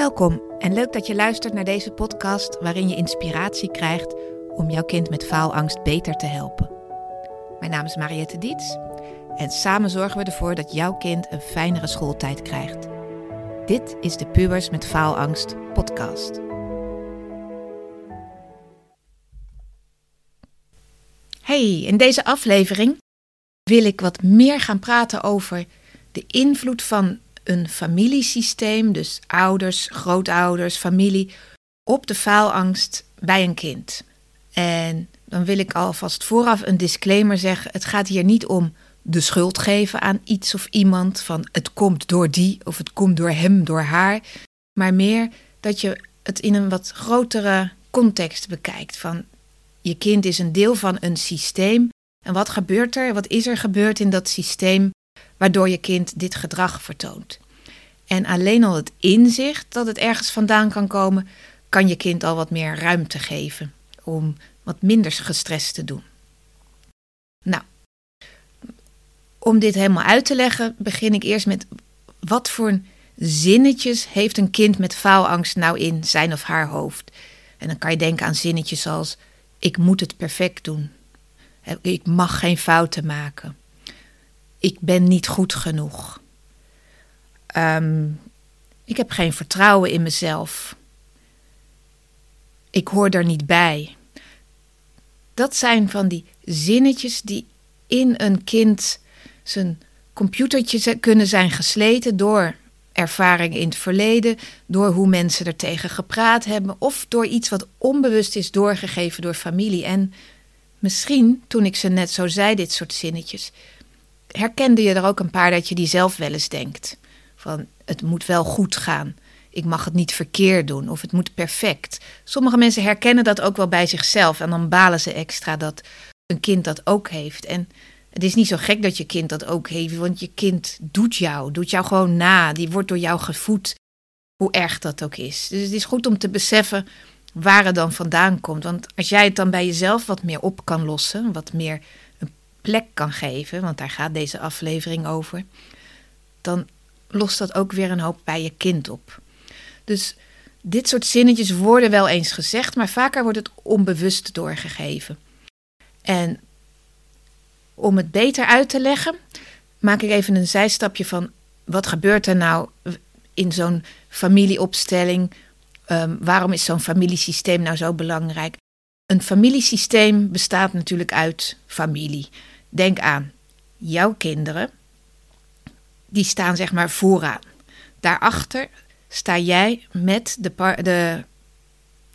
Welkom en leuk dat je luistert naar deze podcast waarin je inspiratie krijgt om jouw kind met faalangst beter te helpen. Mijn naam is Mariette Diets en samen zorgen we ervoor dat jouw kind een fijnere schooltijd krijgt. Dit is de Pubers met Faalangst podcast. Hey, in deze aflevering wil ik wat meer gaan praten over de invloed van een familiesysteem, dus ouders, grootouders, familie, op de faalangst bij een kind. En dan wil ik alvast vooraf een disclaimer zeggen: het gaat hier niet om de schuld geven aan iets of iemand van het komt door die of het komt door hem, door haar, maar meer dat je het in een wat grotere context bekijkt van je kind is een deel van een systeem en wat gebeurt er? Wat is er gebeurd in dat systeem waardoor je kind dit gedrag vertoont? En alleen al het inzicht dat het ergens vandaan kan komen, kan je kind al wat meer ruimte geven om wat minder gestrest te doen. Nou, om dit helemaal uit te leggen, begin ik eerst met wat voor zinnetjes heeft een kind met faalangst nou in zijn of haar hoofd? En dan kan je denken aan zinnetjes als: ik moet het perfect doen. Ik mag geen fouten maken. Ik ben niet goed genoeg. Ehm, ik heb geen vertrouwen in mezelf. Ik hoor er niet bij. Dat zijn van die zinnetjes die in een kind zijn computertje kunnen zijn gesleten door ervaringen in het verleden, door hoe mensen er tegen gepraat hebben of door iets wat onbewust is doorgegeven door familie. En misschien, toen ik ze net zo zei, dit soort zinnetjes, herkende je er ook een paar dat je die zelf wel eens denkt. Van het moet wel goed gaan. Ik mag het niet verkeerd doen of het moet perfect. Sommige mensen herkennen dat ook wel bij zichzelf en dan balen ze extra dat een kind dat ook heeft. En het is niet zo gek dat je kind dat ook heeft, want je kind doet jou, doet jou gewoon na. Die wordt door jou gevoed, hoe erg dat ook is. Dus het is goed om te beseffen waar het dan vandaan komt. Want als jij het dan bij jezelf wat meer op kan lossen, wat meer plek kan geven, want daar gaat deze aflevering over, dan lost dat ook weer een hoop bij je kind op. Dus dit soort zinnetjes worden wel eens gezegd, maar vaker wordt het onbewust doorgegeven. En om het beter uit te leggen, maak ik even een zijstapje van wat gebeurt er nou in zo'n familieopstelling? Um, waarom is zo'n familiesysteem nou zo belangrijk? Een familiesysteem bestaat natuurlijk uit familie. Denk aan jouw kinderen, die staan zeg maar vooraan. Daarachter sta jij met, de, de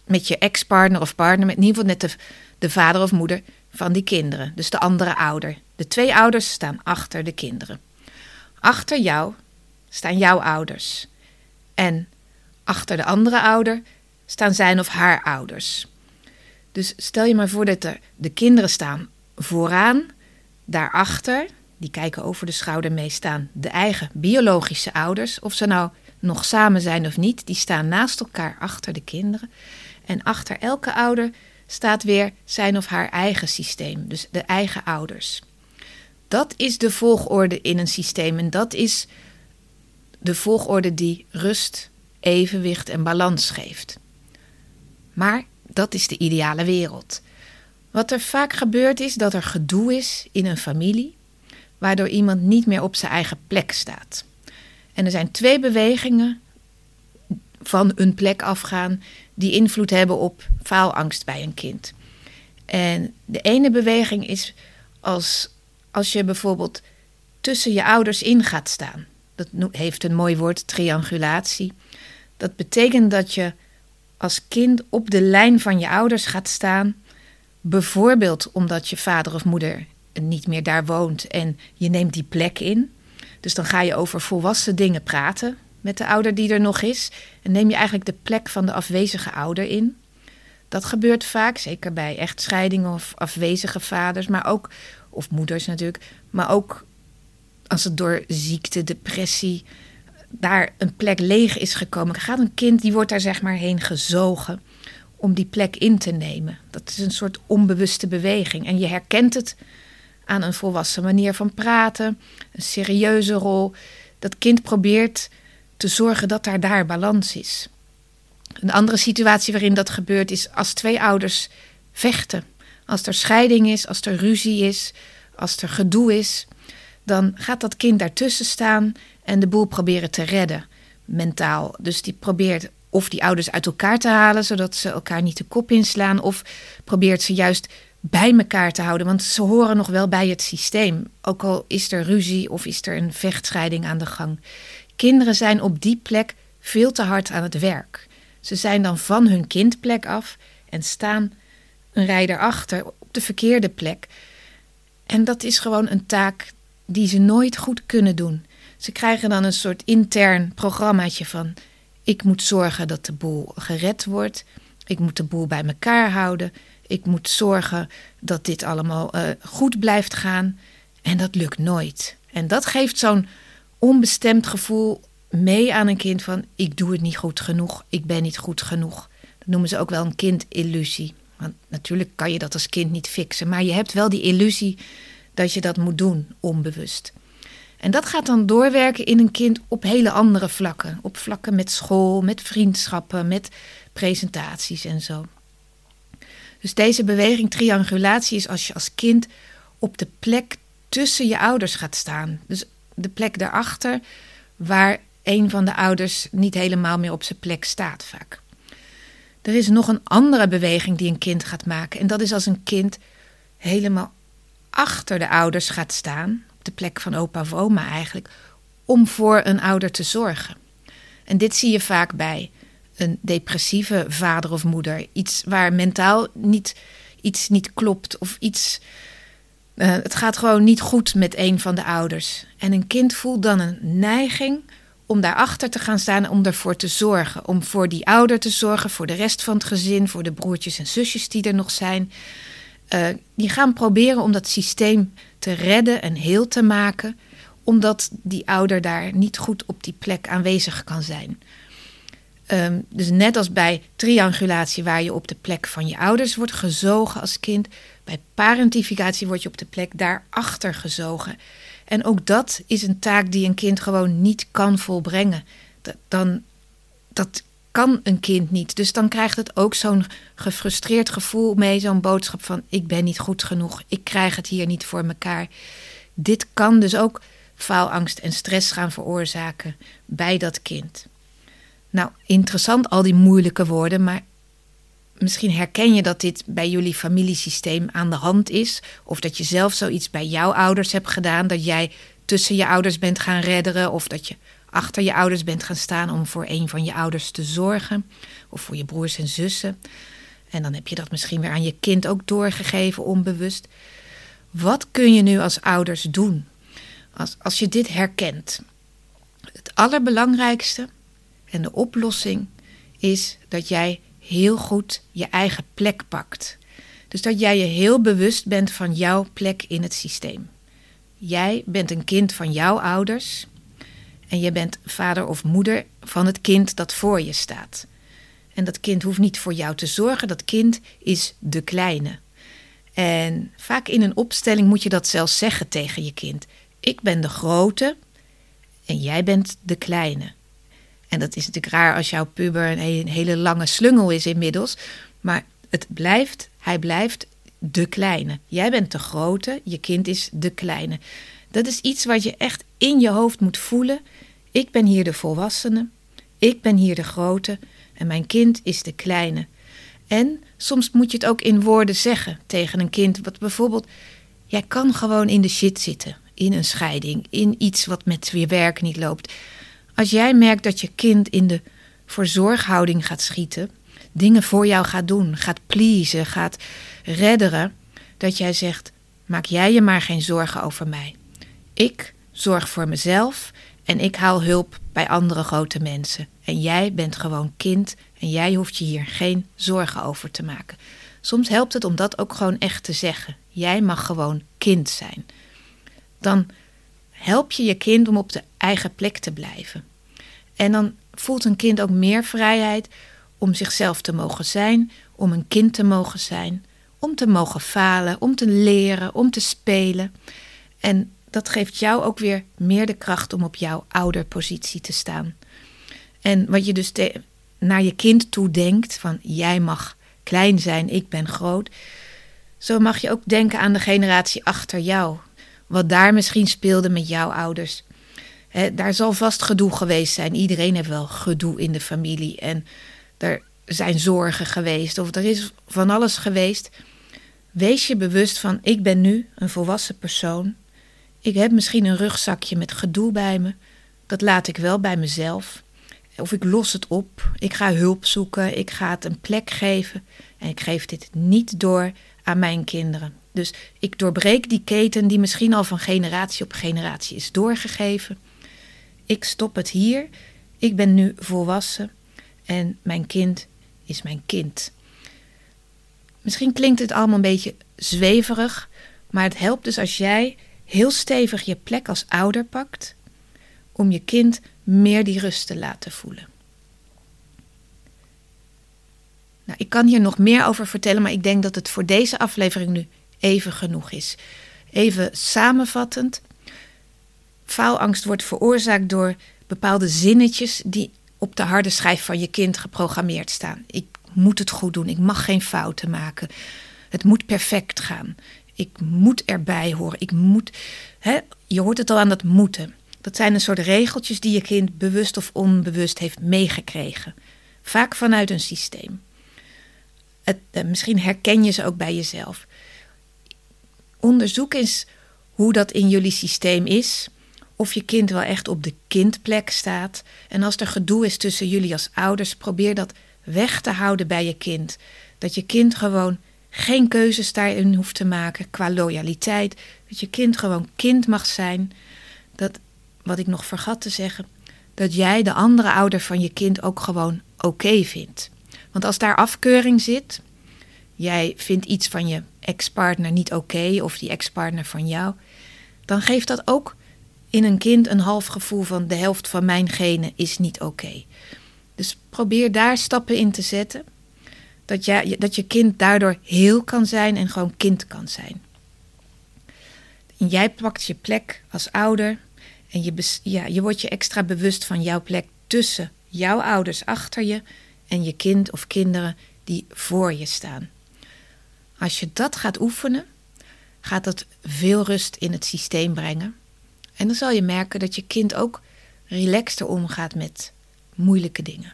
met je ex-partner of partner, met in ieder geval net de, de vader of moeder van die kinderen. Dus de andere ouder. De twee ouders staan achter de kinderen. Achter jou staan jouw ouders. En achter de andere ouder staan zijn of haar ouders. Dus stel je maar voor dat er de kinderen staan vooraan, daarachter die kijken over de schouder mee staan de eigen biologische ouders. Of ze nou nog samen zijn of niet, die staan naast elkaar achter de kinderen. En achter elke ouder staat weer zijn of haar eigen systeem, dus de eigen ouders. Dat is de volgorde in een systeem en dat is de volgorde die rust, evenwicht en balans geeft. Maar dat is de ideale wereld. Wat er vaak gebeurt is dat er gedoe is in een familie waardoor iemand niet meer op zijn eigen plek staat. En er zijn twee bewegingen van een plek afgaan die invloed hebben op faalangst bij een kind. En de ene beweging is als, als je bijvoorbeeld tussen je ouders in gaat staan. Dat heeft een mooi woord, triangulatie. Dat betekent dat je als kind op de lijn van je ouders gaat staan. Bijvoorbeeld omdat je vader of moeder niet meer daar woont en je neemt die plek in. Dus dan ga je over volwassen dingen praten met de ouder die er nog is. En neem je eigenlijk de plek van de afwezige ouder in. Dat gebeurt vaak, zeker bij echtscheidingen of afwezige vaders, maar ook, of moeders natuurlijk, maar ook als het door ziekte, depressie, daar een plek leeg is gekomen. Gaat een kind, die wordt daar zeg maar heen gezogen om die plek in te nemen. Dat is een soort onbewuste beweging. En je herkent het aan een volwassen manier van praten, een serieuze rol. Dat kind probeert te zorgen dat daar daar balans is. Een andere situatie waarin dat gebeurt is als twee ouders vechten. Als er scheiding is, als er ruzie is, als er gedoe is, dan gaat dat kind daartussen staan en de boel proberen te redden, mentaal. Dus die probeert of die ouders uit elkaar te halen, zodat ze elkaar niet de kop inslaan, of probeert ze juist bij elkaar te houden, want ze horen nog wel bij het systeem. Ook al is er ruzie of is er een vechtscheiding aan de gang. Kinderen zijn op die plek veel te hard aan het werk. Ze zijn dan van hun kindplek af en staan een rij erachter op de verkeerde plek. En dat is gewoon een taak die ze nooit goed kunnen doen. Ze krijgen dan een soort intern programmaatje van: ik moet zorgen dat de boel gered wordt, ik moet de boel bij elkaar houden, ik moet zorgen dat dit allemaal uh, goed blijft gaan. En dat lukt nooit. En dat geeft zo'n onbestemd gevoel mee aan een kind van ik doe het niet goed genoeg, ik ben niet goed genoeg. Dat noemen ze ook wel een kindillusie. Want natuurlijk kan je dat als kind niet fixen, maar je hebt wel die illusie dat je dat moet doen, onbewust. En dat gaat dan doorwerken in een kind op hele andere vlakken. Op vlakken met school, met vriendschappen, met presentaties en zo. Dus deze beweging triangulatie is als je als kind op de plek tussen je ouders gaat staan. Dus de plek daarachter waar een van de ouders niet helemaal meer op zijn plek staat vaak. Er is nog een andere beweging die een kind gaat maken. En dat is als een kind helemaal achter de ouders gaat staan, de plek van opa of oma eigenlijk, om voor een ouder te zorgen. En dit zie je vaak bij een depressieve vader of moeder. Iets waar mentaal niet, iets niet klopt of iets. Uh, het gaat gewoon niet goed met een van de ouders. En een kind voelt dan een neiging om daarachter te gaan staan, om ervoor te zorgen. Om voor die ouder te zorgen, voor de rest van het gezin, voor de broertjes en zusjes die er nog zijn. Uh, die gaan proberen om dat systeem te redden en heel te maken, omdat die ouder daar niet goed op die plek aanwezig kan zijn. Um, dus net als bij triangulatie, waar je op de plek van je ouders wordt gezogen als kind, bij parentificatie word je op de plek daarachter gezogen. En ook dat is een taak die een kind gewoon niet kan volbrengen. Dan, dat kan een kind niet. Dus dan krijgt het ook zo'n gefrustreerd gevoel mee, zo'n boodschap van ik ben niet goed genoeg, ik krijg het hier niet voor mekaar. Dit kan dus ook faalangst en stress gaan veroorzaken bij dat kind. Nou, interessant al die moeilijke woorden, maar misschien herken je dat dit bij jullie familiesysteem aan de hand is. Of dat je zelf zoiets bij jouw ouders hebt gedaan. Dat jij tussen je ouders bent gaan redderen. Of dat je achter je ouders bent gaan staan om voor een van je ouders te zorgen. Of voor je broers en zussen. En dan heb je dat misschien weer aan je kind ook doorgegeven, onbewust. Wat kun je nu als ouders doen als, als je dit herkent? Het allerbelangrijkste en de oplossing is dat jij heel goed je eigen plek pakt. Dus dat jij je heel bewust bent van jouw plek in het systeem. Jij bent een kind van jouw ouders en je bent vader of moeder van het kind dat voor je staat. En dat kind hoeft niet voor jou te zorgen, dat kind is de kleine. En vaak in een opstelling moet je dat zelfs zeggen tegen je kind. Ik ben de grote en jij bent de kleine. En dat is natuurlijk raar als jouw puber een hele lange slungel is inmiddels. Maar het blijft, hij blijft de kleine. Jij bent de grote, je kind is de kleine. Dat is iets wat je echt in je hoofd moet voelen. Ik ben hier de volwassene, ik ben hier de grote en mijn kind is de kleine. En soms moet je het ook in woorden zeggen tegen een kind. Wat bijvoorbeeld, jij kan gewoon in de shit zitten, in een scheiding, in iets wat met je werk niet loopt. Als jij merkt dat je kind in de voorzorghouding gaat schieten, dingen voor jou gaat doen, gaat pleasen, gaat redderen, dat jij zegt: maak jij je maar geen zorgen over mij. Ik zorg voor mezelf en ik haal hulp bij andere grote mensen. En jij bent gewoon kind en jij hoeft je hier geen zorgen over te maken. Soms helpt het om dat ook gewoon echt te zeggen. Jij mag gewoon kind zijn. Dan help je je kind om op de eigen plek te blijven. En dan voelt een kind ook meer vrijheid om zichzelf te mogen zijn, om een kind te mogen zijn, om te mogen falen, om te leren, om te spelen. En dat geeft jou ook weer meer de kracht om op jouw ouderpositie te staan. En wat je dus naar je kind toe denkt van jij mag klein zijn, ik ben groot, zo mag je ook denken aan de generatie achter jou. Wat daar misschien speelde met jouw ouders. daar zal vast gedoe geweest zijn. Iedereen heeft wel gedoe in de familie. En er zijn zorgen geweest. Of er is van alles geweest. Wees je bewust van: ik ben nu een volwassen persoon. Ik heb misschien een rugzakje met gedoe bij me. Dat laat ik wel bij mezelf. Of ik los het op. Ik ga hulp zoeken. Ik ga het een plek geven. En ik geef dit niet door aan mijn kinderen. Dus ik doorbreek die keten die misschien al van generatie op generatie is doorgegeven. Ik stop het hier. Ik ben nu volwassen en mijn kind is mijn kind. Misschien klinkt het allemaal een beetje zweverig, maar het helpt dus als jij heel stevig je plek als ouder pakt om je kind meer die rust te laten voelen. Nou, ik kan hier nog meer over vertellen, maar ik denk dat het voor deze aflevering nu even genoeg is. Even samenvattend. Faalangst wordt veroorzaakt door bepaalde zinnetjes die op de harde schijf van je kind geprogrammeerd staan. Ik moet het goed doen, ik mag geen fouten maken. Het moet perfect gaan. Ik moet erbij horen. Ik moet. Hè, je hoort het al aan dat moeten. Dat zijn een soort regeltjes die je kind bewust of onbewust heeft meegekregen. Vaak vanuit een systeem. Het, eh, misschien herken je ze ook bij jezelf. Onderzoek eens hoe dat in jullie systeem is. Of je kind wel echt op de kindplek staat. En als er gedoe is tussen jullie als ouders, probeer dat weg te houden bij je kind. Dat je kind gewoon geen keuzes daarin hoeft te maken qua loyaliteit. Dat je kind gewoon kind mag zijn. Dat, wat ik nog vergat te zeggen, dat jij de andere ouder van je kind ook gewoon oké vindt. Want als daar afkeuring zit, jij vindt iets van je ex-partner niet oké of die ex-partner van jou, dan geeft dat ook in een kind een half gevoel van de helft van mijn genen is niet oké. Dus probeer daar stappen in te zetten. Dat, jij, dat je kind daardoor heel kan zijn en gewoon kind kan zijn. En jij pakt je plek als ouder en je, ja, je wordt je extra bewust van jouw plek tussen jouw ouders achter je en je kind of kinderen die voor je staan. Als je dat gaat oefenen, gaat dat veel rust in het systeem brengen. En dan zal je merken dat je kind ook relaxter omgaat met moeilijke dingen.